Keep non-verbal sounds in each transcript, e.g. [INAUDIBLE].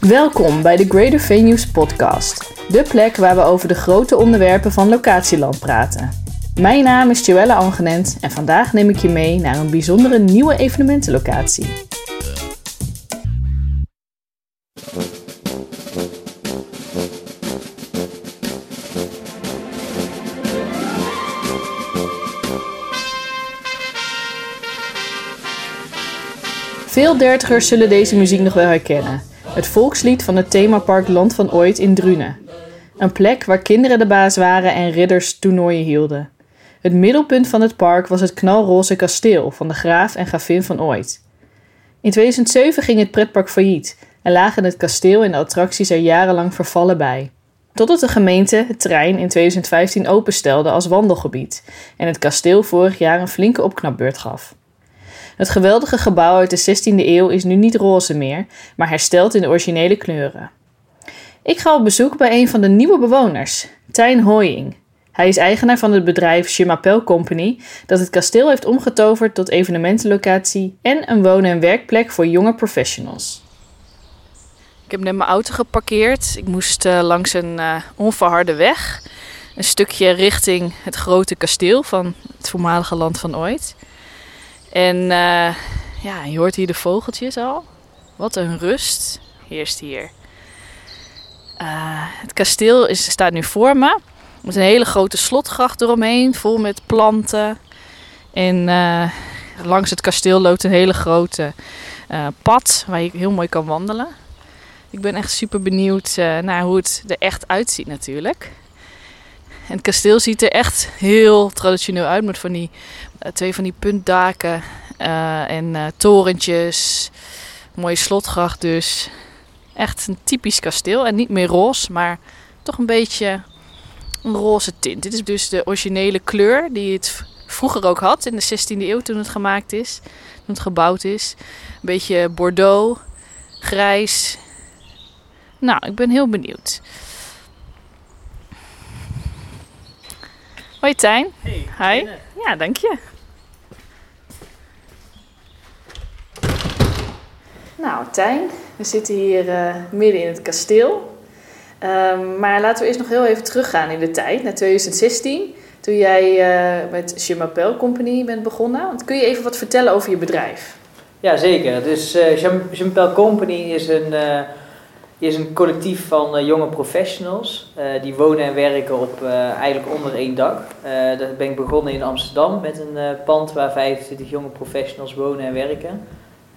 Welkom bij de Greater Venues podcast. De plek waar we over de grote onderwerpen van locatieland praten. Mijn naam is Joelle Angenent en vandaag neem ik je mee naar een bijzondere nieuwe evenementenlocatie. Veel dertigers zullen deze muziek nog wel herkennen. Het volkslied van het themapark Land van Ooit in Drunen. Een plek waar kinderen de baas waren en ridders toernooien hielden. Het middelpunt van het park was het knalroze kasteel van de graaf en gravin van Ooit. In 2007 ging het pretpark failliet en lagen het kasteel en de attracties er jarenlang vervallen bij. Totdat de gemeente het terrein in 2015 openstelde als wandelgebied en het kasteel vorig jaar een flinke opknapbeurt gaf. Het geweldige gebouw uit de 16e eeuw is nu niet roze meer, maar hersteld in de originele kleuren. Ik ga op bezoek bij een van de nieuwe bewoners, Tijn Hoying. Hij is eigenaar van het bedrijf Chimapel Company, dat het kasteel heeft omgetoverd tot evenementenlocatie en een wonen- en werkplek voor jonge professionals. Ik heb net mijn auto geparkeerd. Ik moest uh, langs een uh, onverharde weg. Een stukje richting het grote kasteel van het voormalige land van ooit. En uh, ja, je hoort hier de vogeltjes al. Wat een rust heerst hier. het kasteel is, staat nu voor me. Met een hele grote slotgracht eromheen, vol met planten. En langs het kasteel loopt een hele grote pad waar je heel mooi kan wandelen. Ik ben echt super benieuwd naar hoe het er echt uitziet natuurlijk. En het kasteel ziet er echt heel traditioneel uit met van die, twee van die puntdaken uh, en torentjes. Mooie slotgracht dus. Echt een typisch kasteel en niet meer roze, maar toch een beetje een roze tint. Dit is dus de originele kleur die het vroeger ook had in de 16e eeuw toen het gemaakt is. Toen het gebouwd is. Een beetje bordeaux, grijs, nou, ik ben heel benieuwd. Hoi Tijn. Hey. Hi. Ja, dank je. Nou, Tijn, we zitten hier uh, midden in het kasteel. Um, maar laten we eerst nog heel even teruggaan in de tijd, naar 2016. Toen jij uh, met Chimapel Company bent begonnen. Kun je even wat vertellen over je bedrijf? Ja, zeker. Dus uh, Company is een is een collectief van jonge professionals. Die wonen en werken op eigenlijk onder één dak. dat ben ik begonnen in Amsterdam met een pand waar 25 jonge professionals wonen en werken.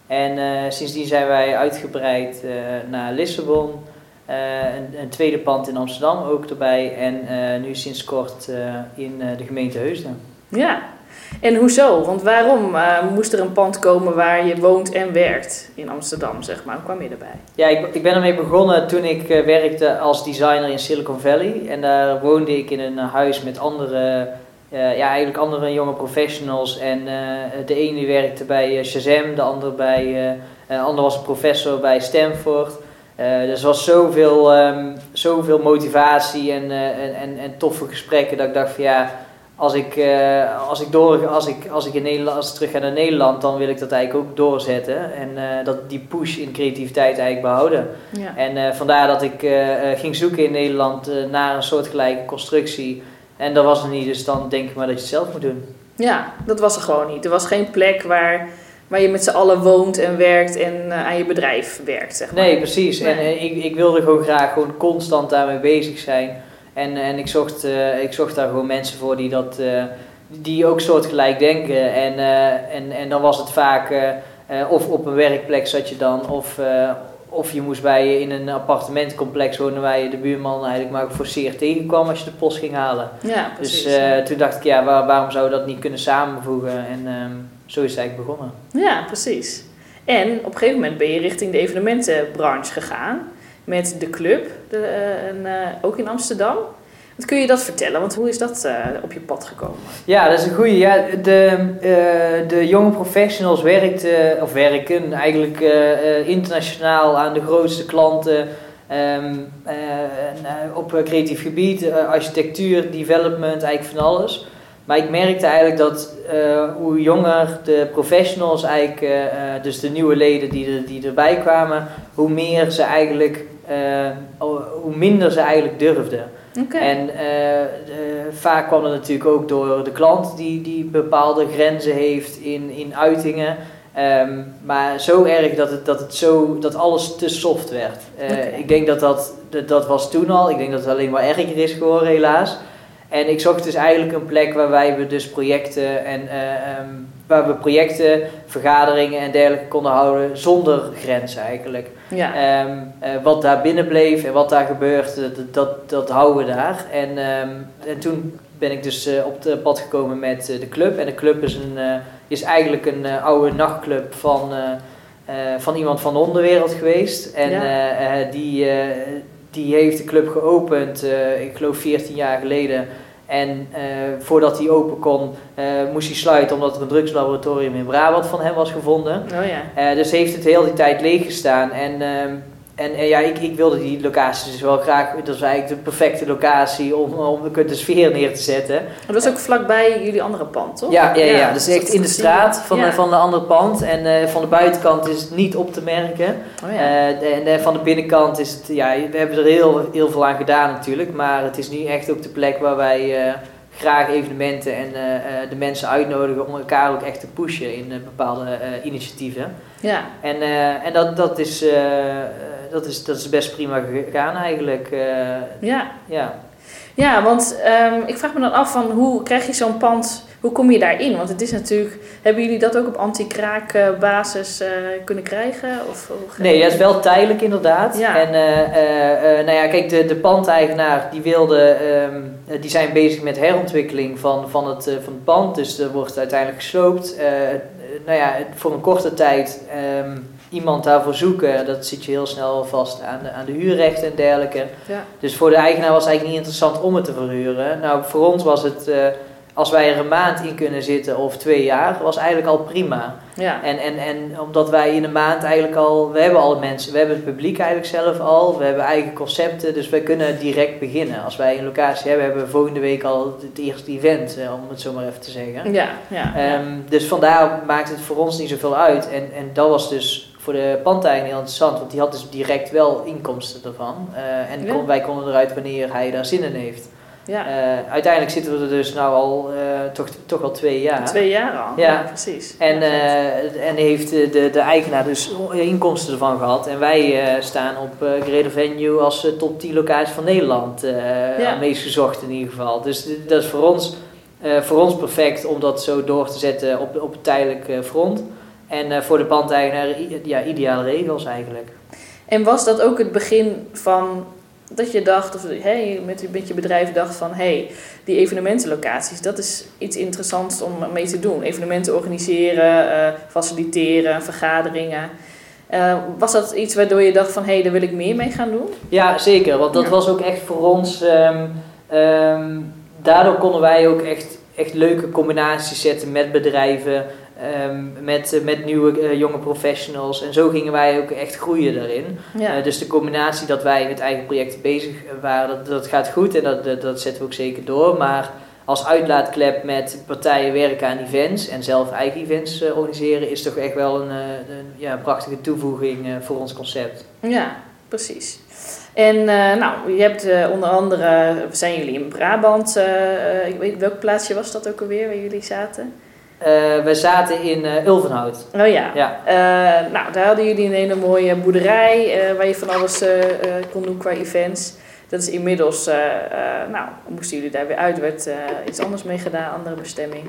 En sindsdien zijn wij uitgebreid naar Lissabon. Een, een, tweede pand in Amsterdam ook erbij. En nu sinds kort in de gemeente Heusden. Ja, en hoezo? Want waarom uh, moest er een pand komen waar je woont en werkt in Amsterdam, zeg maar? Hoe kwam je erbij? Ja, ik, ik ben ermee begonnen toen ik uh, werkte als designer in Silicon Valley. En daar woonde ik in een huis met andere, uh, ja, eigenlijk andere jonge professionals. En de ene werkte bij Shazam, de andere bij, een ander was professor bij Stanford. dus er was zoveel, um, zoveel motivatie en, en, en, en toffe gesprekken dat ik dacht van ja als ik, uh, als ik, door, als ik, als ik, in Nederland, als ik terug ga naar Nederland, dan wil ik dat eigenlijk ook doorzetten. En uh, dat die push in creativiteit eigenlijk behouden. Ja. En uh, vandaar dat ik ging zoeken in Nederland naar een soortgelijke constructie. En dat was er niet, dus dan denk ik maar dat je het zelf moet doen. Ja, dat was er gewoon niet. Er was geen plek waar, waar je met z'n allen woont en werkt en aan je bedrijf werkt, zeg maar. Nee, precies. Nee. En ik, ik wilde gewoon graag gewoon constant daarmee bezig zijn. En, en ik, zocht, uh, ik zocht daar gewoon mensen voor die, dat, die ook soortgelijk denken. En, en, en dan was het vaak of op een werkplek zat je dan, of, of je moest bij je in een appartementencomplex wonen waar je de buurman eigenlijk maar geforceerd tegenkwam als je de post ging halen. Ja, precies. Dus toen dacht ik, ja, waar, waarom zou we dat niet kunnen samenvoegen? En um, zo is het eigenlijk begonnen. Ja, precies. En op een gegeven moment ben je richting de evenementenbranche gegaan met de club, de, uh, en, uh, ook in Amsterdam. Kun je dat vertellen? Want hoe is dat uh, op je pad gekomen? Ja, dat is een goede. Ja, de, de jonge professionals werkten, of werken eigenlijk internationaal aan de grootste klanten. Um, op creatief gebied, architectuur, development, eigenlijk van alles. Maar ik merkte eigenlijk dat hoe jonger de professionals eigenlijk, dus de nieuwe leden die, die erbij kwamen, hoe meer ze eigenlijk, hoe minder ze eigenlijk durfden. En vaak kwam het natuurlijk ook door de klant die, die bepaalde grenzen heeft in, in uitingen. Ehm, maar zo erg dat, het, dat, het zo, dat alles te soft werd. Uh, Ik denk dat dat, dat dat was toen al. Ik denk dat het alleen maar erger is geworden, helaas. En ik zocht dus eigenlijk een plek waarbij we dus projecten en uh, um, waar we projecten, vergaderingen en dergelijke konden houden zonder grens eigenlijk. Ja. Um, uh, wat daar binnen bleef en wat daar gebeurt, dat, dat, dat houden we daar. En, um, en toen ben ik dus uh, op het pad gekomen met de club. En de club is een is eigenlijk een oude nachtclub van, van iemand van de onderwereld geweest. En ja. die, die heeft de club geopend, ik geloof 14 jaar geleden. En voordat hij open kon, moest hij sluiten omdat er een drugslaboratorium in Brabant van hem was gevonden. Oh ja. dus heeft het heel die tijd leeg gestaan. En ehm, en, en, ja, ik, ik wilde die locatie dus wel graag. Dat is eigenlijk de perfecte locatie om, om de sfeer neer te zetten. Dat was ook vlakbij jullie andere pand, toch? Ja, ja, ja, ja. dus echt in de straat van, de, van de andere pand. En uh, van de buitenkant is het niet op te merken. Oh, ja. uh, en uh, van de binnenkant is het. Ja, we hebben er heel, heel veel aan gedaan natuurlijk. Maar het is nu echt ook de plek waar wij graag evenementen en de mensen uitnodigen om elkaar ook echt te pushen in bepaalde initiatieven. Ja. En, en dat, dat is dat, is, dat is best prima gegaan eigenlijk. Ja. ja. Ja, want um, ik vraag me dan af van hoe krijg je zo'n pand, hoe kom je daarin? Want het is natuurlijk, hebben jullie dat ook op anti-kraak basis uh, kunnen krijgen? Of, nee, dat is wel tijdelijk inderdaad. Ja. En nou ja, kijk, de, de pandeigenaar die wilde, um, die zijn bezig met herontwikkeling van, van, het, van het pand. Dus er wordt uiteindelijk gesloopt. nou ja, voor een korte tijd... Um, iemand daarvoor zoeken, dat zit je heel snel vast aan de, aan de huurrechten en dergelijke. Ja. Dus voor de eigenaar was het eigenlijk niet interessant om het te verhuren. Nou, voor ons was het, als wij er een maand in kunnen zitten of twee jaar, was eigenlijk al prima. Ja. En, en, en omdat wij in een maand eigenlijk al, we hebben al mensen, we hebben het publiek eigenlijk zelf al, we hebben eigen concepten, dus wij kunnen direct beginnen. Als wij een locatie hebben, hebben we volgende week al het eerste event, eh, om het zo maar even te zeggen. Ja, ja, um, dus vandaar maakt het voor ons niet zoveel uit. En, en dat was dus voor de pandeigenaar heel interessant, want die had dus direct wel inkomsten ervan. Uh, en wij konden eruit wanneer hij daar zin in heeft. Ja. Uh, uiteindelijk zitten we er dus nou al uh, toch, toch al twee jaar. Twee jaar al, ja, precies. En, uh, en heeft de, de, eigenaar dus inkomsten ervan gehad. En wij staan op Greater Venue als top 10 locatie van Nederland. Ja. Meest gezocht in ieder geval. Dus dat is voor ons, voor ons perfect om dat zo door te zetten op, op het tijdelijk front. En voor de pandeigenaar ja, ideale regels eigenlijk. En was dat ook het begin van dat je dacht, of hey, met, met je bedrijf dacht van hé, hey, die evenementenlocaties, dat is iets interessants om mee te doen. Evenementen organiseren, uh, faciliteren, vergaderingen. Uh, was dat iets waardoor je dacht van hé, hey, daar wil ik meer mee gaan doen? Ja, zeker. Want dat was ook echt voor ons. Um, um, daardoor konden wij ook echt, echt leuke combinaties zetten met bedrijven. Um, met, uh, met nieuwe uh, jonge professionals. En zo gingen wij ook echt groeien daarin. Ja. Uh, dus de combinatie dat wij met eigen projecten bezig waren, dat, dat gaat goed en dat, dat, dat zetten we ook zeker door. Maar als uitlaatklep met partijen werken aan events en zelf eigen events organiseren, is toch echt wel een, een ja, prachtige toevoeging voor ons concept. Ja, precies. En nou, je hebt onder andere, zijn jullie in Brabant, ik weet welk plaatsje was dat ook alweer waar jullie zaten? Uh, we zaten in uh, Ulvenhout. Oh ja. ja. Uh, nou, daar hadden jullie een hele mooie boerderij waar je van alles kon doen qua events. Dat is inmiddels, nou, moesten jullie daar weer uit, werd iets anders mee gedaan, andere bestemming.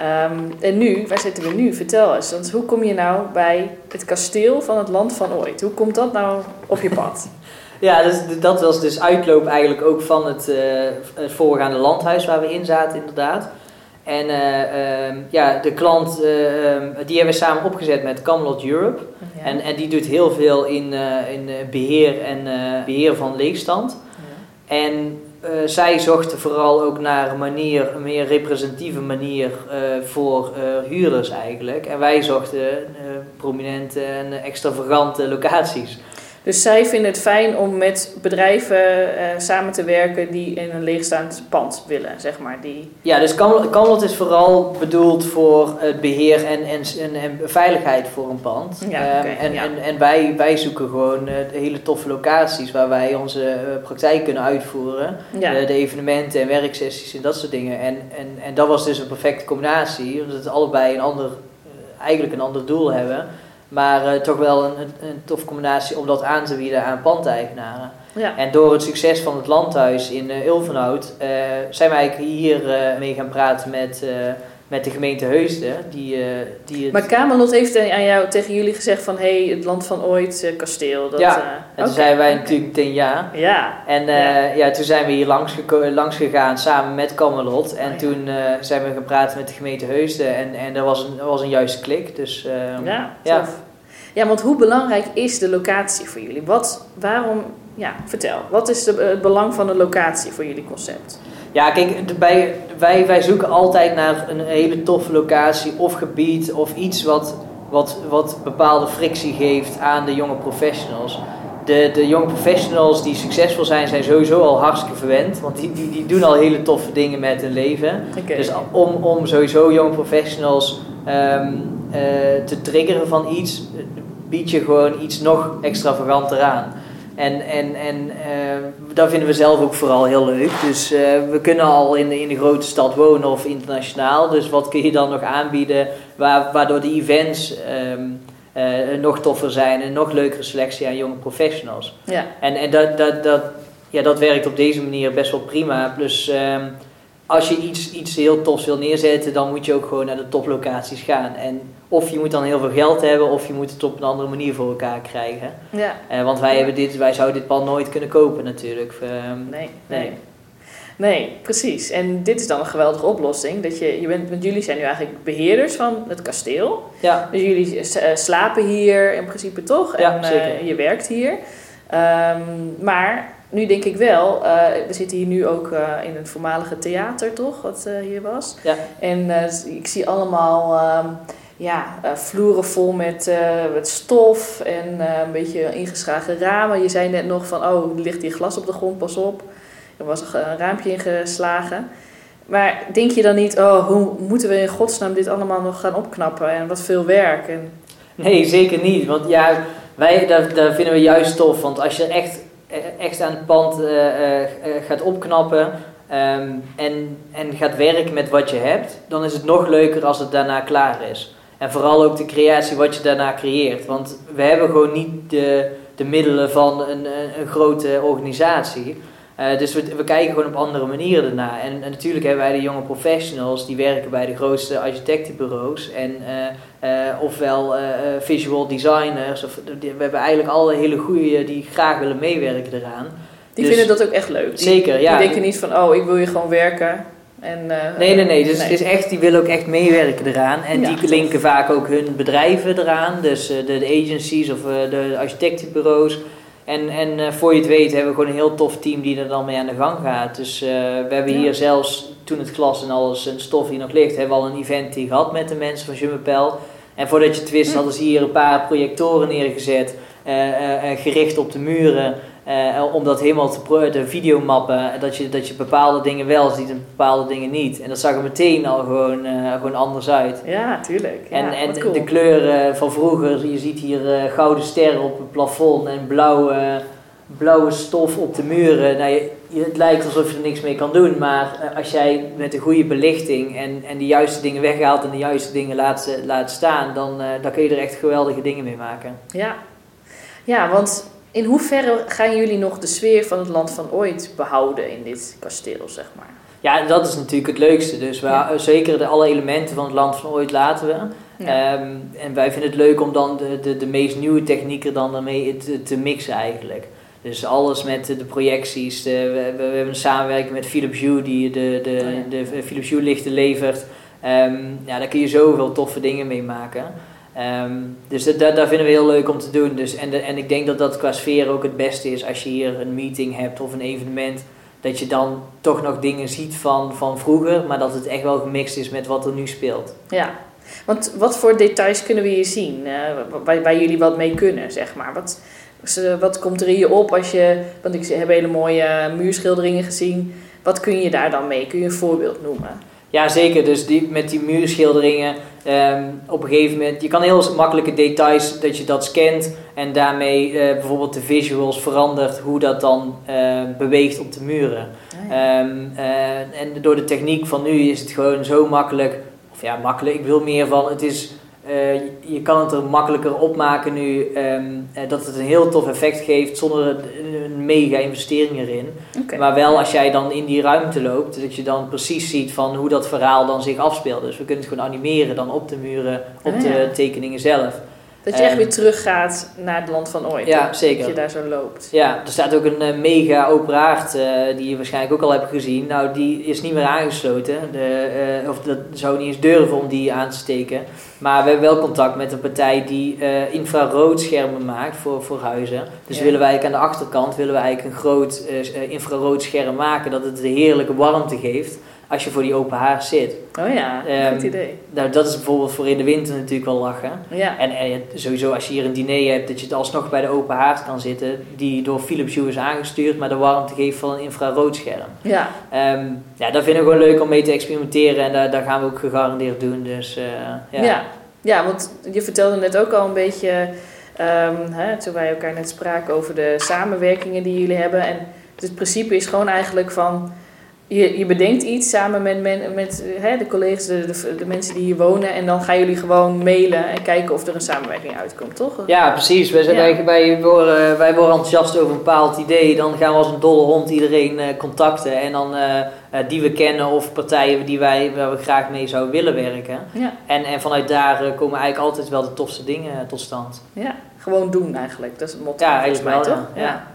Um, en nu, waar zitten we nu? Vertel eens, want hoe kom je nou bij het kasteel van het land van ooit? Hoe komt dat nou op je pad? [LAUGHS] ja, dus, dat was dus uitloop eigenlijk ook van het, het voorgaande landhuis waar we in zaten inderdaad. En uh, um, ja, de klant, uh, um, die hebben we samen opgezet met Camelot Europe. Ja. En, en die doet heel veel in, uh, in beheer en beheer van leegstand. Ja. En zij zochten vooral ook naar een manier, een meer representatieve manier voor huurders eigenlijk. En wij zochten prominente en extravagante locaties. Dus zij vinden het fijn om met bedrijven eh, samen te werken die in een leegstaand pand willen, zeg maar. Die... Ja, dus Camelot is vooral bedoeld voor het beheer en, en, en, en veiligheid voor een pand. Ja, Ehm, en, ja. en, en wij, wij zoeken gewoon eh, hele toffe locaties waar wij onze eh, praktijk kunnen uitvoeren. Ja. De evenementen en werksessies en dat soort dingen. En, en, en dat was dus een perfecte combinatie, omdat het allebei een ander, eigenlijk een ander doel hebben. Maar eh, toch wel een, een, toffe combinatie om dat aan te bieden aan pandeigenaren. ja. En door het succes van het landhuis in uh, Ulvenhout eh, zijn wij eigenlijk hier eh, mee gaan praten met, eh, met de gemeente Heusden. Die, eh, die het, Maar Camelot heeft aan jou, tegen jullie gezegd van... hé, hey, het land van ooit, eh, kasteel. Dat, Ja, eh, en toen oké, zeiden wij natuurlijk meteen ja. Ja, En ja. toen zijn we hier langs, langs gegaan samen met Camelot. En Oh, ja. toen zijn we praten met de gemeente Heusden. En, en dat was een, was een juiste klik. Dus ehm, ja, ja. tof. Ja, want hoe belangrijk is de locatie voor jullie? Wat, waarom, ja, vertel. Wat is de, het belang van de locatie voor jullie concept? Ja, kijk, bij, wij, wij zoeken altijd naar een hele toffe locatie of gebied of iets wat, wat, wat bepaalde frictie geeft aan de jonge professionals. De, de jonge professionals die succesvol zijn, zijn sowieso al hartstikke verwend, want die, die, die doen al hele toffe dingen met hun leven. Dus om, om sowieso jonge professionals ehm, eh, te triggeren van iets, bied je gewoon iets nog extravaganter aan. En, en, en eh, dat vinden we zelf ook vooral heel leuk. Dus eh, we kunnen al in de, in de grote stad wonen of internationaal. Dus wat kun je dan nog aanbieden waar, waardoor de events ehm, eh, nog toffer zijn en nog leukere selectie aan jonge professionals. ja, En, en dat, dat, dat, ja, dat werkt op deze manier best wel prima. Plus, ehm, als je iets, iets heel tofs wil neerzetten, dan moet je ook gewoon naar de toplocaties gaan. En of je moet dan heel veel geld hebben, of je moet het op een andere manier voor elkaar krijgen. ja. Eh, want wij, hebben dit, wij zouden dit pand nooit kunnen kopen natuurlijk. Ehm, Nee, nee. Nee. Nee, precies. En dit is dan een geweldige oplossing. Dat je, je bent, want jullie zijn nu eigenlijk beheerders van het kasteel. ja, Dus jullie eh, slapen hier in principe toch? Ja, en eh, zeker. je werkt hier. Ehm, maar nu denk ik wel, eh, we zitten hier nu ook eh, in een voormalige theater toch, wat eh, hier was. Ja. En ik zie allemaal ehm, ja, vloeren vol met, met stof en een beetje ingeslagen ramen. Je zei net nog van, oh, er ligt hier glas op de grond, pas op. Er was een raampje ingeslagen. Maar denk je dan niet, oh, hoe moeten we in godsnaam dit allemaal nog gaan opknappen? En wat veel werk. En, nee, zeker niet. Want ja, wij, dat, dat vinden we juist tof. Want als je echt, echt aan het pand eh, eh, eh, gaat opknappen ehm, en, en gaat werken met wat je hebt, dan is het nog leuker als het daarna klaar is. En vooral ook de creatie wat je daarna creëert. Want we hebben gewoon niet de, de middelen van een, een grote organisatie. Eh, dus we, we kijken gewoon op andere manieren ernaar. En, en natuurlijk hebben wij de jonge professionals die werken bij de grootste architectenbureaus. En, eh, eh, ofwel visual designers. Of, die- we hebben eigenlijk alle hele goede die graag willen meewerken eraan. die Dus- vinden dat ook echt leuk. Die, Zeker, ja. Die denken niet van, oh, ik wil hier gewoon werken. En, Nee, nee, nee. Dus nee. Het is echt, die willen ook echt meewerken eraan. En Ja, die linken vaak ook hun bedrijven eraan. Dus de, de agencies of de architectenbureaus. En, en eh, voor je het weet hebben we gewoon een heel tof team die er dan mee aan de gang gaat. Dus eh, we hebben Ja. hier zelfs, toen het glas en alles en stof hier nog ligt, hebben we al een event hier gehad met de mensen van Jummepel. En voordat je het wist Hm. hadden ze hier een paar projectoren neergezet, eh, gericht op de muren. Eh, om dat helemaal te, de videomappen, dat je, dat je bepaalde dingen wel ziet en bepaalde dingen niet. En dat zag er meteen al gewoon, eh, gewoon anders uit. Ja, tuurlijk. Ja, En, en cool. de kleuren van vroeger, je ziet hier eh, gouden sterren op het plafond en blauwe, blauwe stof op de muren. Nou, je, het lijkt alsof je er niks mee kan doen, maar als jij met een goede belichting en, en de juiste dingen weghaalt en de juiste dingen laat, laat staan, dan, dan kun je er echt geweldige dingen mee maken. Ja. ja, want in hoeverre gaan jullie nog de sfeer van het land van ooit behouden in dit kasteel, zeg maar? Ja, dat is natuurlijk het leukste. Dus we, Ja. zeker de, alle elementen van het land van ooit laten we. Ja. Ehm, en wij vinden het leuk om dan de, de, de meest nieuwe technieken dan daarmee te, te mixen eigenlijk. Dus alles met de, projecties. De, we, we, hebben een samenwerking met Philips Hue die de, de, Oh ja. de Philips Hue lichten levert. Ehm, ja, daar kun je zoveel toffe dingen mee maken. Ehm, dus dat, dat, vinden we heel leuk om te doen. Dus, en, en ik denk dat dat qua sfeer ook het beste is als je hier een meeting hebt of een evenement. Dat je dan toch nog dingen ziet van, van vroeger, maar dat het echt wel gemixt is met wat er nu speelt. Ja, want wat voor details kunnen we hier zien? eh, waar, waar jullie wat mee kunnen, zeg maar? Wat, wat komt er in je op als je... Want ik heb hele mooie muurschilderingen gezien. Wat kun je daar dan mee? Kun je een voorbeeld noemen? Ja, zeker. Dus die, met die muurschilderingen, ehm, op een gegeven moment, je kan heel makkelijke details dat je dat scant en daarmee eh, bijvoorbeeld de visuals verandert, hoe dat dan eh, beweegt op de muren. Ah, ja. Ehm, eh, en door de techniek van nu is het gewoon zo makkelijk, of ja, makkelijk, ik wil meer van, het is, eh, je kan het er makkelijker opmaken nu, ehm, eh, dat het een heel tof effect geeft zonder een, mega investering erin. Maar wel als jij dan in die ruimte loopt, dat je dan precies ziet van hoe dat verhaal dan zich afspeelt. Dus we kunnen het gewoon animeren dan op de muren, op Ah, de tekeningen zelf. Dat je echt Ehm, weer teruggaat naar het land van ooit. Ja, Dat zeker. je daar zo loopt. Ja, er staat ook een eh, mega open haard, eh, die je waarschijnlijk ook al hebt gezien. Nou, die is niet meer aangesloten. De, eh, of dat zou niet eens durven om die aan te steken. Maar we hebben wel contact met een partij die infraroodschermen maakt voor, voor huizen. Dus Ja. willen wij eigenlijk aan de achterkant willen wij eigenlijk een groot infraroodscherm maken. Dat het de heerlijke warmte geeft als je voor die open haard zit. Oh ja, Ehm, goed idee. Nou, dat is bijvoorbeeld voor in de winter natuurlijk wel lachen. Ja, En, en sowieso als je hier een diner hebt, dat je het alsnog bij de open haard kan zitten, die door Philips Hue is aangestuurd, maar de warmte geeft van een infraroodscherm. ja. Ehm, ja, dat vinden we gewoon leuk om mee te experimenteren en daar, daar gaan we ook gegarandeerd doen. Dus, eh, ja. Ja. ja. want je vertelde net ook al een beetje, ehm, hè, toen wij elkaar net spraken over de samenwerkingen die jullie hebben. En het principe is gewoon eigenlijk van, je, je bedenkt iets samen met, hè, de collega's, de, de, de mensen die hier wonen. En dan gaan jullie gewoon mailen en kijken of er een samenwerking uitkomt, toch? Ja, precies. Wij, zijn, Ja. wij, wij, worden, wij worden enthousiast over een bepaald idee. Dan gaan we als een dolle hond iedereen eh, contacten. En dan eh, eh, die we kennen of partijen die wij, waar we graag mee zouden willen werken. Ja, En, en vanuit daar komen eigenlijk altijd wel de tofste dingen tot stand. ja. gewoon doen eigenlijk. Dat is het motto Ja, volgens mij, toch? wel, ja. Ja.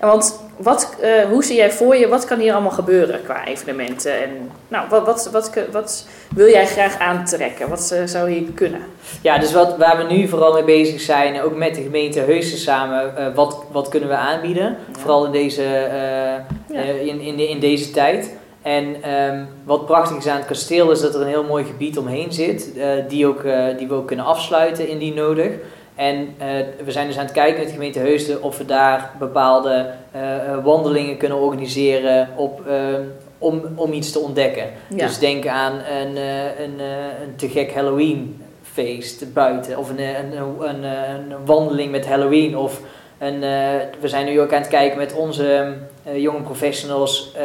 Want wat, eh, hoe zie jij voor je, wat kan hier allemaal gebeuren qua evenementen? En nou, wat, wat, wat, wat wil jij graag aantrekken? Wat eh, zou hier kunnen? Ja, dus wat, waar we nu vooral mee bezig zijn, ook met de gemeente Heusden samen, eh, wat, wat kunnen we aanbieden? Ja. Vooral in deze, Ja. in, in, in deze tijd. En ehm, wat prachtig is aan het kasteel is dat er een heel mooi gebied omheen zit, die, ook, die we ook kunnen afsluiten indien nodig. En eh, we zijn dus aan het kijken met de gemeente Heusden of we daar bepaalde eh, eh, wandelingen kunnen organiseren op, om, om iets te ontdekken. Ja. Dus denk aan een, een, een te gek Halloween feest buiten. Of een, een, een, een, een wandeling met Halloween. Of een, we zijn nu ook aan het kijken met onze jonge professionals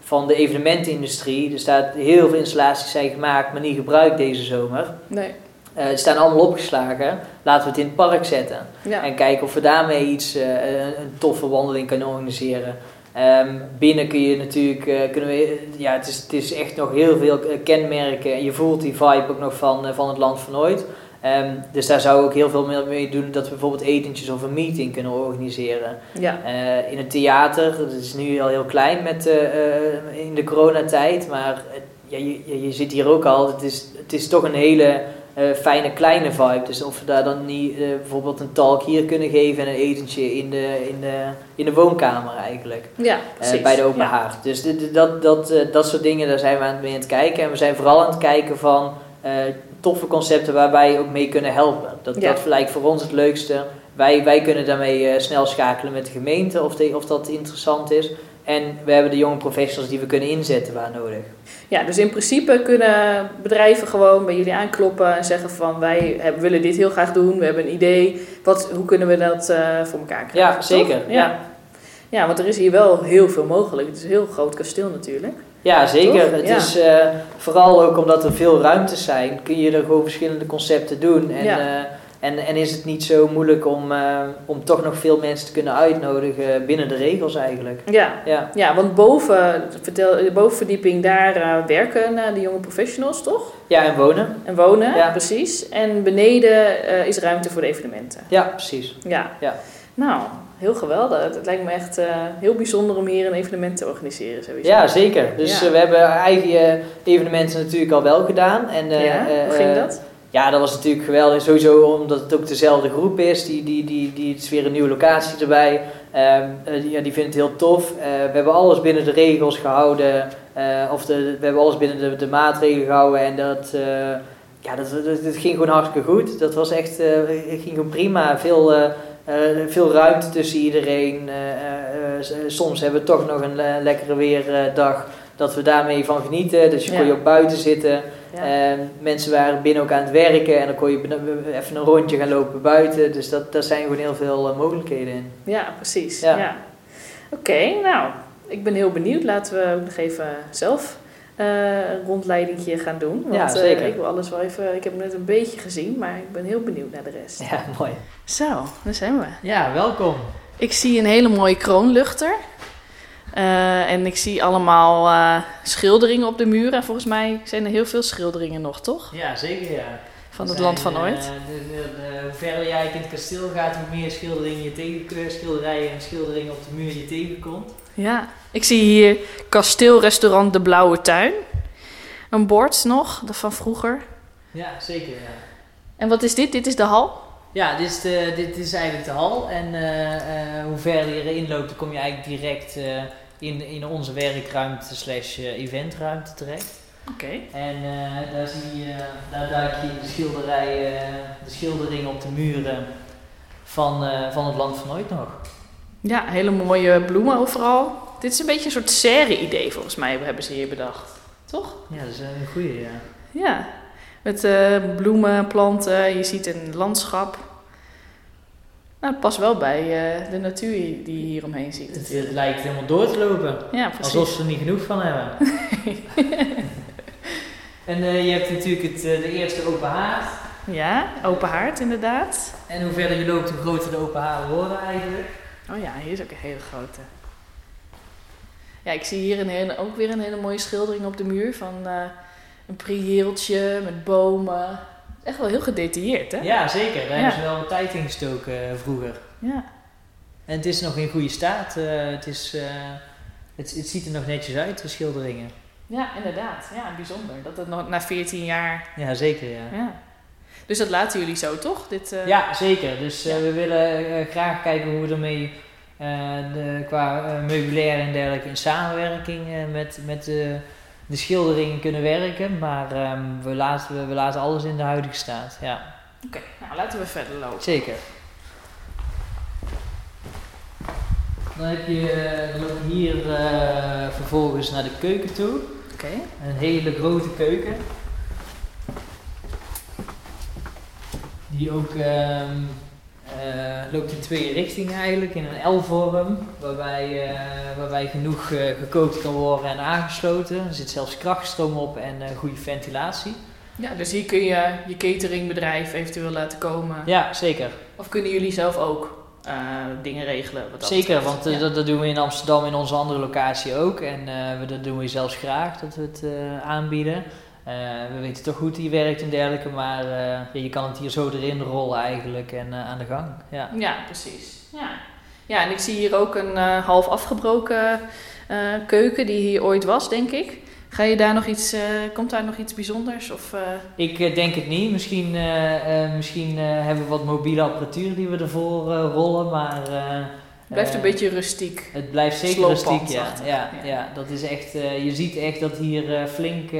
van de evenementenindustrie. Er staat heel veel installaties zijn gemaakt, maar niet gebruikt deze zomer. Nee. Eh die staan allemaal opgeslagen. Laten we het in het park zetten. Ja. En kijken of we daarmee iets, eh, een, een toffe wandeling kunnen organiseren. Ehm, binnen kun je natuurlijk, eh, kunnen we, ja, het is, het is echt nog heel veel kenmerken. En je voelt die vibe ook nog van, van het land van ooit. Ehm, dus daar zou ik ook heel veel mee- mee doen dat we bijvoorbeeld etentjes of een meeting kunnen organiseren. ja. In het theater, dat is nu al heel klein met, in de coronatijd, maar ja, je, je, je zit hier ook al. Het is, het is toch een hele eh, fijne kleine vibe. Dus of we daar dan niet eh, bijvoorbeeld een talk hier kunnen geven en een etentje in de, in de, in de woonkamer eigenlijk. ja, eh, precies. bij de open ja. haard. Dus dat, dat, dat soort dingen, daar zijn we aan, mee aan het kijken. En we zijn vooral aan het kijken van toffe concepten waarbij je ook mee kunnen helpen. Dat, Ja. dat lijkt voor ons het leukste. Wij, wij kunnen daarmee snel schakelen met de gemeente of, de, of dat interessant is. En we hebben de jonge professionals die we kunnen inzetten waar nodig. Ja, dus in principe kunnen bedrijven gewoon bij jullie aankloppen en zeggen van wij willen dit heel graag doen, we hebben een idee. Wat, hoe kunnen we dat eh, voor elkaar krijgen? Ja, zeker. Ja. Ja. ja, want er is hier wel heel veel mogelijk. Het is een heel groot kasteel natuurlijk. Ja, zeker. Toch? Het Ja. is eh, vooral ook omdat er veel ruimtes zijn, kun je er gewoon verschillende concepten doen. En, Ja. eh, en, en is het niet zo moeilijk om, eh, om toch nog veel mensen te kunnen uitnodigen binnen de regels eigenlijk. Ja, Ja, ja want boven, vertel, de bovenverdieping daar eh, werken eh, de jonge professionals toch? ja en wonen. En wonen, Ja. precies. En beneden is ruimte voor de evenementen. Ja, precies. Ja. Ja. Nou, heel geweldig. Het lijkt me echt heel bijzonder om hier een evenement te organiseren sowieso. Ja, zeker. Dus Ja. we hebben eigen evenementen natuurlijk al wel gedaan. En, ja? Hoe ging dat? Ja, dat was natuurlijk geweldig. Sowieso omdat het ook dezelfde groep is. Die, die, die, die, het is weer een nieuwe locatie erbij. Ehm, eh, die, ja, die vindt het heel tof. Eh, we hebben alles binnen de regels gehouden. Eh, of de, we hebben alles binnen de, de maatregelen gehouden. En dat, ja, dat, dat, dat ging gewoon hartstikke goed. Dat was echt, ging gewoon prima. Veel, veel ruimte tussen iedereen. Soms hebben we toch nog een le- lekkere weerdag dat we daarmee van genieten. Dus je kon je ook buiten zitten. Ja. Eh, mensen waren binnen ook aan het werken en dan kon je even een rondje gaan lopen buiten. Dus dat, daar zijn gewoon heel veel eh, mogelijkheden in. Ja, precies. Ja. Ja. Oké, nou, ik ben heel benieuwd. Laten we ook nog even zelf eh, een rondleidingje gaan doen. Want Ja, eh, zeker. ik wil alles wel even. Ik heb het net een beetje gezien, maar ik ben heel benieuwd naar de rest. Ja, mooi. Zo, daar zijn we. Ja, welkom. Ik zie een hele mooie kroonluchter. Eh, en ik zie allemaal eh, schilderingen op de muren. Volgens mij zijn er heel veel schilderingen nog, toch? Ja, zeker ja. Van het land van eh, ooit. de- hoe verder jij in het kasteel gaat, hoe meer schilderingen je tegen, schilderijen en schilderingen op de muur je tegenkomt. Ja, ik zie hier kasteelrestaurant De Blauwe Tuin. Een bord nog, dat van vroeger. Ja, zeker ja. En wat is dit? Dit is de hal? Ja, dit is, de, dit is eigenlijk de hal. En eh, eh, hoe verder je erin loopt, dan kom je eigenlijk direct eh, in, in onze werkruimte slash eh, eventruimte terecht. Oké. En eh, daar zie je, daar duik je in de schilderijen, eh, de schilderingen op de muren van, eh, van het land van ooit nog. Ja, hele mooie bloemen overal. Dit is een beetje een soort serre-idee volgens mij, hebben ze hier bedacht. Toch? Ja, dat is een goede ja. Ja. Met eh, bloemen, planten, je ziet een landschap. Nou, het past wel bij eh, de natuur die je hier omheen ziet. Het, het lijkt helemaal door te lopen. Ja, precies. Alsof ze er niet genoeg van hebben. [LAUGHS] en eh, je hebt natuurlijk het, eh, de eerste open haard. Ja, open haard inderdaad. En hoe verder je loopt, hoe groter de open haarden worden eigenlijk. Oh ja, hier is ook een hele grote. Ja, ik zie hier een hele, ook weer een hele mooie schildering op de muur van een prieeltje met bomen. Echt wel heel gedetailleerd, hè? Ja, zeker. Daar Ja. hebben ze wel wat tijd in gestoken eh, vroeger. Ja. En het is nog in goede staat. eh, het, is, eh, het, het ziet er nog netjes uit, de schilderingen. Ja, inderdaad. Ja, bijzonder. Dat het nog na 14 jaar. Ja, zeker ja. Ja. Dus dat laten jullie zo, toch? Dit, Ja, zeker. Dus we willen graag kijken hoe we ermee de, qua meubilair en dergelijke in samenwerking met, met de, de schilderingen kunnen werken. Maar ehm, we, laten, we, we laten alles in de huidige staat. Ja, Oké, nou laten we verder lopen. zeker. Dan heb je eh, hier eh, vervolgens naar de keuken toe. Oké. Een hele grote keuken. Die ook ehm, eh, loopt in twee richtingen eigenlijk, in een L-vorm, waarbij, eh, waarbij genoeg eh, gekookt kan worden en aangesloten. Er zit zelfs krachtstroom op en eh, goede ventilatie. Ja, dus hier kun je je cateringbedrijf eventueel laten komen. Ja, zeker. Of kunnen jullie zelf ook eh, dingen regelen? Wat dat Zeker, betreft? want eh, Ja. dat, dat doen we in Amsterdam in onze andere locatie ook. En eh, we, dat doen we zelfs graag, dat we het eh, aanbieden. Eh, we weten toch goed die werkt en dergelijke, maar eh, ja, je kan het hier zo erin rollen eigenlijk en eh, aan de gang. Ja. Ja, precies. Ja. ja, en ik zie hier ook een half afgebroken keuken die hier ooit was, denk ik. Ga je daar nog iets, komt daar nog iets bijzonders? Of, Ik denk het niet. Misschien, misschien hebben we wat mobiele apparatuur die we ervoor rollen, maar... het blijft een beetje rustiek. Het blijft zeker rustiek, ja. Ja, Ja. ja. dat is echt... je ziet echt dat hier flink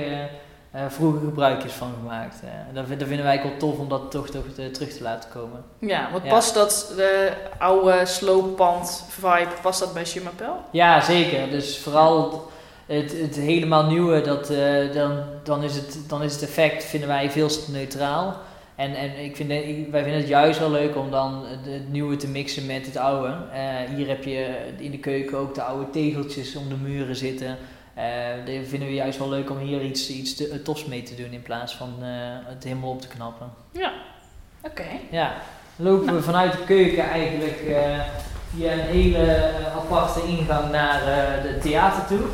eh, vroeger gebruik is van gemaakt. Eh, dat, vind- dat vinden wij ook wel tof om dat toch, toch eh, terug te laten komen. Ja, want Ja. past dat de oude slooppand vibe, past dat bij Chimapel? Ja, zeker. Dus vooral het, het helemaal nieuwe, dat, dan, dan, is het, dan is het effect, vinden wij, veel te neutraal. En, en ik vind, ik- wij vinden het juist wel leuk om dan het, het nieuwe te mixen met het oude. Hier heb je in de keuken ook de oude tegeltjes om de muren zitten. Eh dat vinden we juist wel leuk om hier iets, iets te, eh, tofs mee te doen in plaats van eh, het helemaal op te knappen. Ja. Oké. Ja, dan lopen we vanuit de keuken eigenlijk eh, via een hele aparte ingang naar eh de theater toe.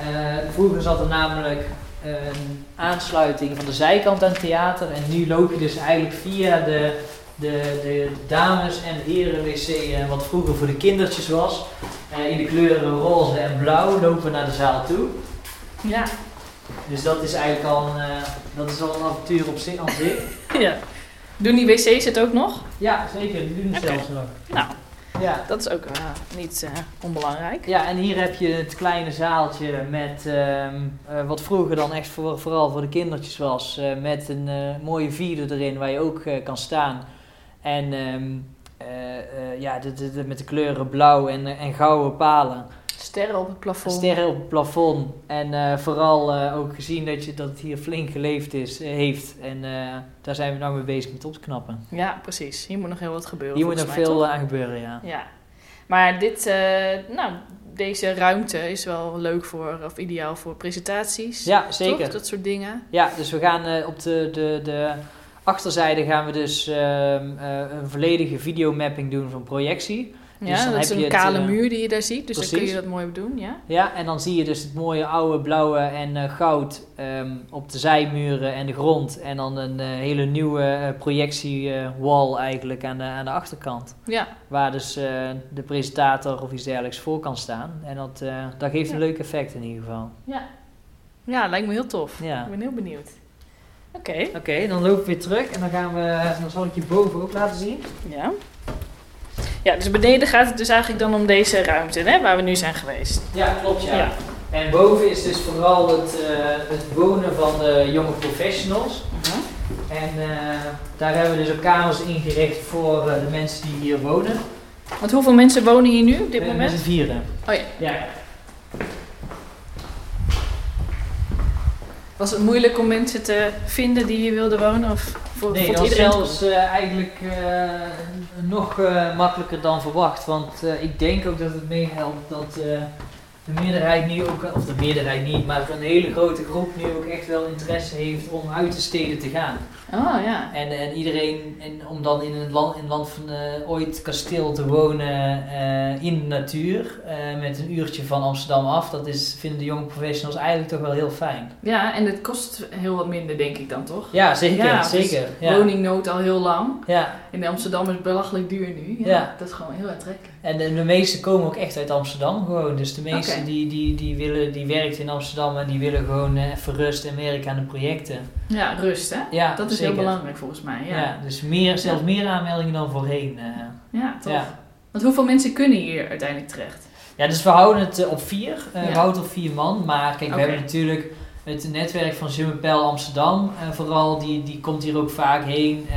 Eh, vroeger zat er namelijk een aansluiting van de zijkant aan het theater en nu loop je dus eigenlijk via de, de, de dames- en heren-wc, wat vroeger voor de kindertjes was, eh, in de kleuren roze en blauw, lopen we naar de zaal toe. Ja. Dus dat is eigenlijk al een, eh, dat is al een avontuur op zich. aan zich. [LAUGHS] ja. Doen die wc's het ook nog? Ja, zeker, die doen het zelfs nog. Nou, Ja. dat is ook eh, niet onbelangrijk. Ja, en hier heb je het kleine zaaltje met ehm, eh, wat vroeger dan echt voor, vooral voor de kindertjes was. met een mooie vierde erin waar je ook kan staan. En ehm, eh, eh, ja, de, de, de- met de kleuren blauw en, eh, en gouden palen. Sterren op het plafond. Sterren op het plafond. En vooral ook gezien dat, je, dat het hier flink geleefd is, heeft. En daar zijn we nou mee bezig met op te knappen. Ja, precies. Hier moet nog heel wat gebeuren. Hier moet nog veel toch? aan gebeuren, ja. Ja. Maar dit, nou, deze ruimte is wel leuk voor, of ideaal voor presentaties. Ja, Toch? zeker. Dat soort dingen. Ja, dus we gaan op de, de, de achterzijde gaan we dus ehm, eh, een volledige videomapping doen van projectie. Dus Ja, dan dat is een kale eh, muur die je daar ziet. Dus dan kun precies. je dat mooi doen, ja. Ja, en dan zie je dus het mooie oude blauwe en eh, goud ehm, op de zijmuren en de grond. En dan een hele nieuwe projectiewall eigenlijk aan de, aan de achterkant. Ja, Waar dus de presentator of iets dergelijks voor kan staan. En dat, dat geeft een Ja. leuk effect in ieder geval. ja lijkt me heel tof. Ja. Ik ben heel benieuwd. Oké, Oké, dan lopen we weer terug en dan gaan we, dan zal ik je boven ook laten zien. ja. Ja, dus beneden gaat het dus eigenlijk dan om deze ruimte, hè, waar we nu zijn geweest. Ja, klopt ja. Ja. En boven is dus vooral het, eh, het wonen van de jonge professionals. En eh, daar hebben we dus ook kamers ingericht voor eh, de mensen die hier wonen. Want hoeveel mensen wonen hier nu op dit Eh, Met moment? z'n vieren. Oh ja. Ja. Was het moeilijk om mensen te vinden die hier wilden wonen? Of voor, Nee, dat was iedereen zelfs eh, eigenlijk eh, nog eh, makkelijker dan verwacht. Want ik denk ook dat het meehelpt dat de meerderheid nu ook, of de meerderheid niet, maar een hele grote groep nu ook echt wel interesse heeft om uit de steden te gaan. Oh ja. En, en iedereen, en om dan in een land, in het land van eh, ooit kasteel te wonen eh, in de natuur, eh, met een uurtje van Amsterdam af, dat is, vinden de jonge professionals eigenlijk toch wel heel fijn. Ja, en het kost heel wat minder, denk ik dan toch? Ja, zeker, Ja, dus zeker. Ja. Woningnood al heel lang. ja. In Amsterdam is het belachelijk duur nu. Ja, Ja. Dat is gewoon heel aantrekkelijk. En de, de meeste komen ook echt uit Amsterdam gewoon. Dus de meeste Oké. die, die, die, willen, die werkt in Amsterdam en die willen gewoon eh, even rust en werken aan de projecten. Ja, rust hè? Ja, Dat is zeker. heel belangrijk volgens mij. Ja. Ja, dus meer, zelfs meer aanmeldingen dan voorheen. eh. ja tof. Ja. Want hoeveel mensen kunnen hier uiteindelijk terecht? Ja, dus we houden het eh, op vier. We houden het op vier man. Maar kijk, we hebben natuurlijk het netwerk van Jummepel Amsterdam. eh, vooral, die, die komt hier ook vaak heen. Eh,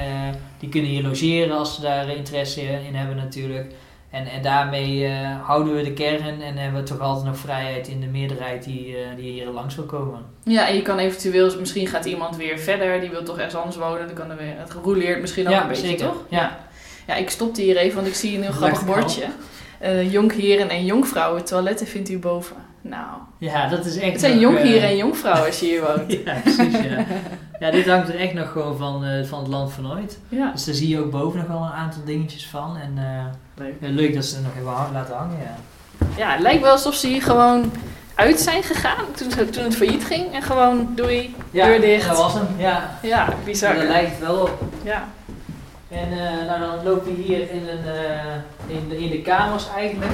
die kunnen hier logeren als ze daar interesse in hebben natuurlijk. En, en daarmee eh, houden we de kern en hebben we toch altijd nog vrijheid in de meerderheid die, die hier langs wil komen. Ja, en je kan eventueel, misschien gaat iemand weer verder, die wil toch ergens anders wonen, dan kan er weer, het roleert misschien ook Ja, een beetje, zeker. toch? Ja. Ja, ik stopte hier even, want ik zie een heel grappig bordje. Jonkheren en jonkvrouwen, toiletten vindt u boven. Nou, Ja, dat is echt het zijn jonkheren eh, en jonkvrouwen als je hier woont. [LAUGHS] Ja, precies. Ja. ja, dit hangt er echt nog gewoon van, eh, van het land van ooit. Ja, Dus daar zie je ook boven nog wel een aantal dingetjes van. En eh, leuk. leuk dat ze er nog even hang- laten hangen. Ja. Ja, het lijkt wel alsof ze hier gewoon uit zijn gegaan toen, toen het failliet ging. En gewoon, doei, deur dicht. dat was hem. Ja, Ja, bizar. daar lijkt het wel op. Ja, En nou, dan lopen we hier in, een, in, de, in de kamers eigenlijk.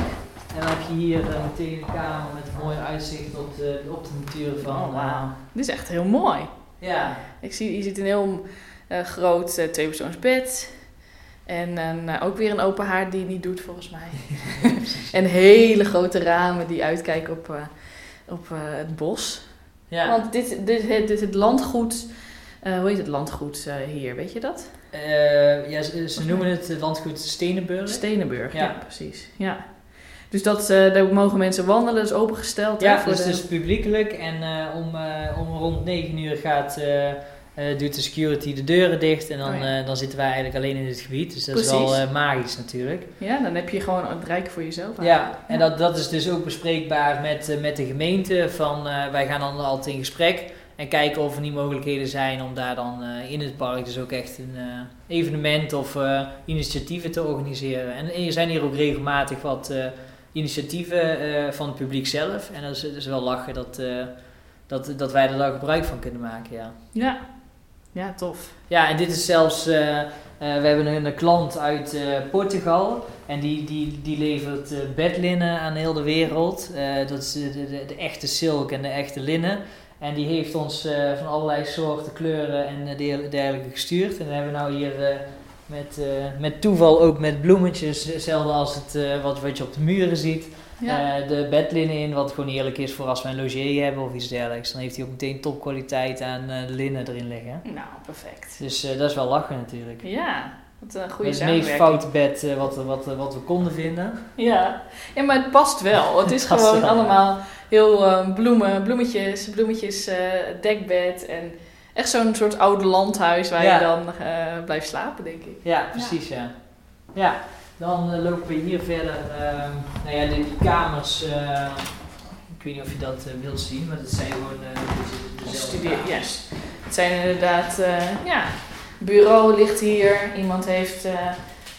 En dan heb je hier eh, meteen een kamer met een mooi uitzicht op de, op de natuur van... oh, eh, wauw. Dit is echt heel mooi. ja, Ik zie, je ziet een heel eh, groot eh, tweepersoonsbed. En eh, ook weer een open haard die het niet doet volgens mij. [LAUGHS] [LAUGHS] en hele grote ramen die uitkijken op, eh, op eh, het bos. ja. Want dit, dit, dit, dit- het landgoed, eh, hoe heet het landgoed eh, hier, weet je dat? Eh, ja ze, ze noemen het eh, landgoed Stenenburg. Stenenburg, ja, Ja. precies. Ja. Dus dat, eh, daar mogen mensen wandelen, dat is opengesteld. hè, Ja, voor dus het is publiekelijk en eh, om, eh, om rond 9 uur gaat, doet de security de deuren dicht en dan, Oh ja. dan zitten wij eigenlijk alleen in dit gebied. Dus dat is wel magisch natuurlijk. Ja, dan heb je gewoon het rijk voor jezelf. Ja, en dat, dat is dus ook bespreekbaar met, met de gemeente. Van, wij gaan dan altijd in gesprek en kijken of er niet mogelijkheden zijn om daar dan in het park dus ook echt een evenement of initiatieven te organiseren. En er zijn hier ook regelmatig wat initiatieven eh, van het publiek zelf. En dat is, dat is wel lachen dat, eh, dat, dat wij er dan gebruik van kunnen maken, ja. Ja, ja tof. Ja, en dit is zelfs, eh, we hebben een, klant uit Portugal en die, die, die levert bedlinnen aan heel de wereld. Dat is de, de, de echte silk en de echte linnen. En die heeft ons van allerlei soorten kleuren en der- dergelijke gestuurd. En dan hebben we nou hier met, eh, met toeval ook met bloemetjes, hetzelfde als het, eh, wat, wat je op de muren ziet. Ja. Eh, de bedlinnen in, wat gewoon eerlijk is voor als wij een logier hebben of iets dergelijks. Dan heeft hij ook meteen topkwaliteit aan linnen erin liggen. nou, perfect. Dus dat is wel lachen natuurlijk. Ja, Wat een goede Het meest foute bed wat, wat, wat we konden vinden. Ja. ja, maar het past wel. Het [LAUGHS] is gewoon allemaal heel eh, bloemen, bloemetjes, bloemetjes, dekbed en echt zo'n soort oude landhuis waar Ja. je dan eh, blijft slapen, denk ik. Ja, precies ja. Ja, dan eh, lopen we hier verder. ehm, nou ja, de, die kamers, eh, ik weet niet of je dat wilt zien, maar dat zijn gewoon de- dezelfde Studie kamers. yes. Het zijn inderdaad, ja, bureau ligt hier. Iemand heeft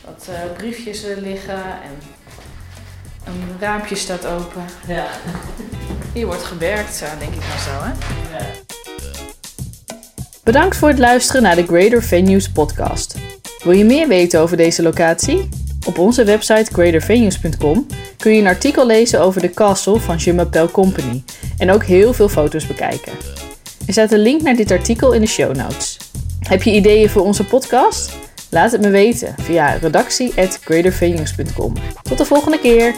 wat briefjes liggen en een raampje staat open. Ja. Hier wordt gewerkt, zo denk ik maar zo, hè? ja. Bedankt voor het luisteren naar de Greater Venues podcast. Wil je meer weten over deze locatie? Op onze website greatervenues.com kun je een artikel lezen over de castle van Je m'appelle Company en ook heel veel foto's bekijken. Er staat een link naar dit artikel in de show notes. Heb je ideeën voor onze podcast? Laat het me weten via redactie@greatervenues.com. Tot de volgende keer!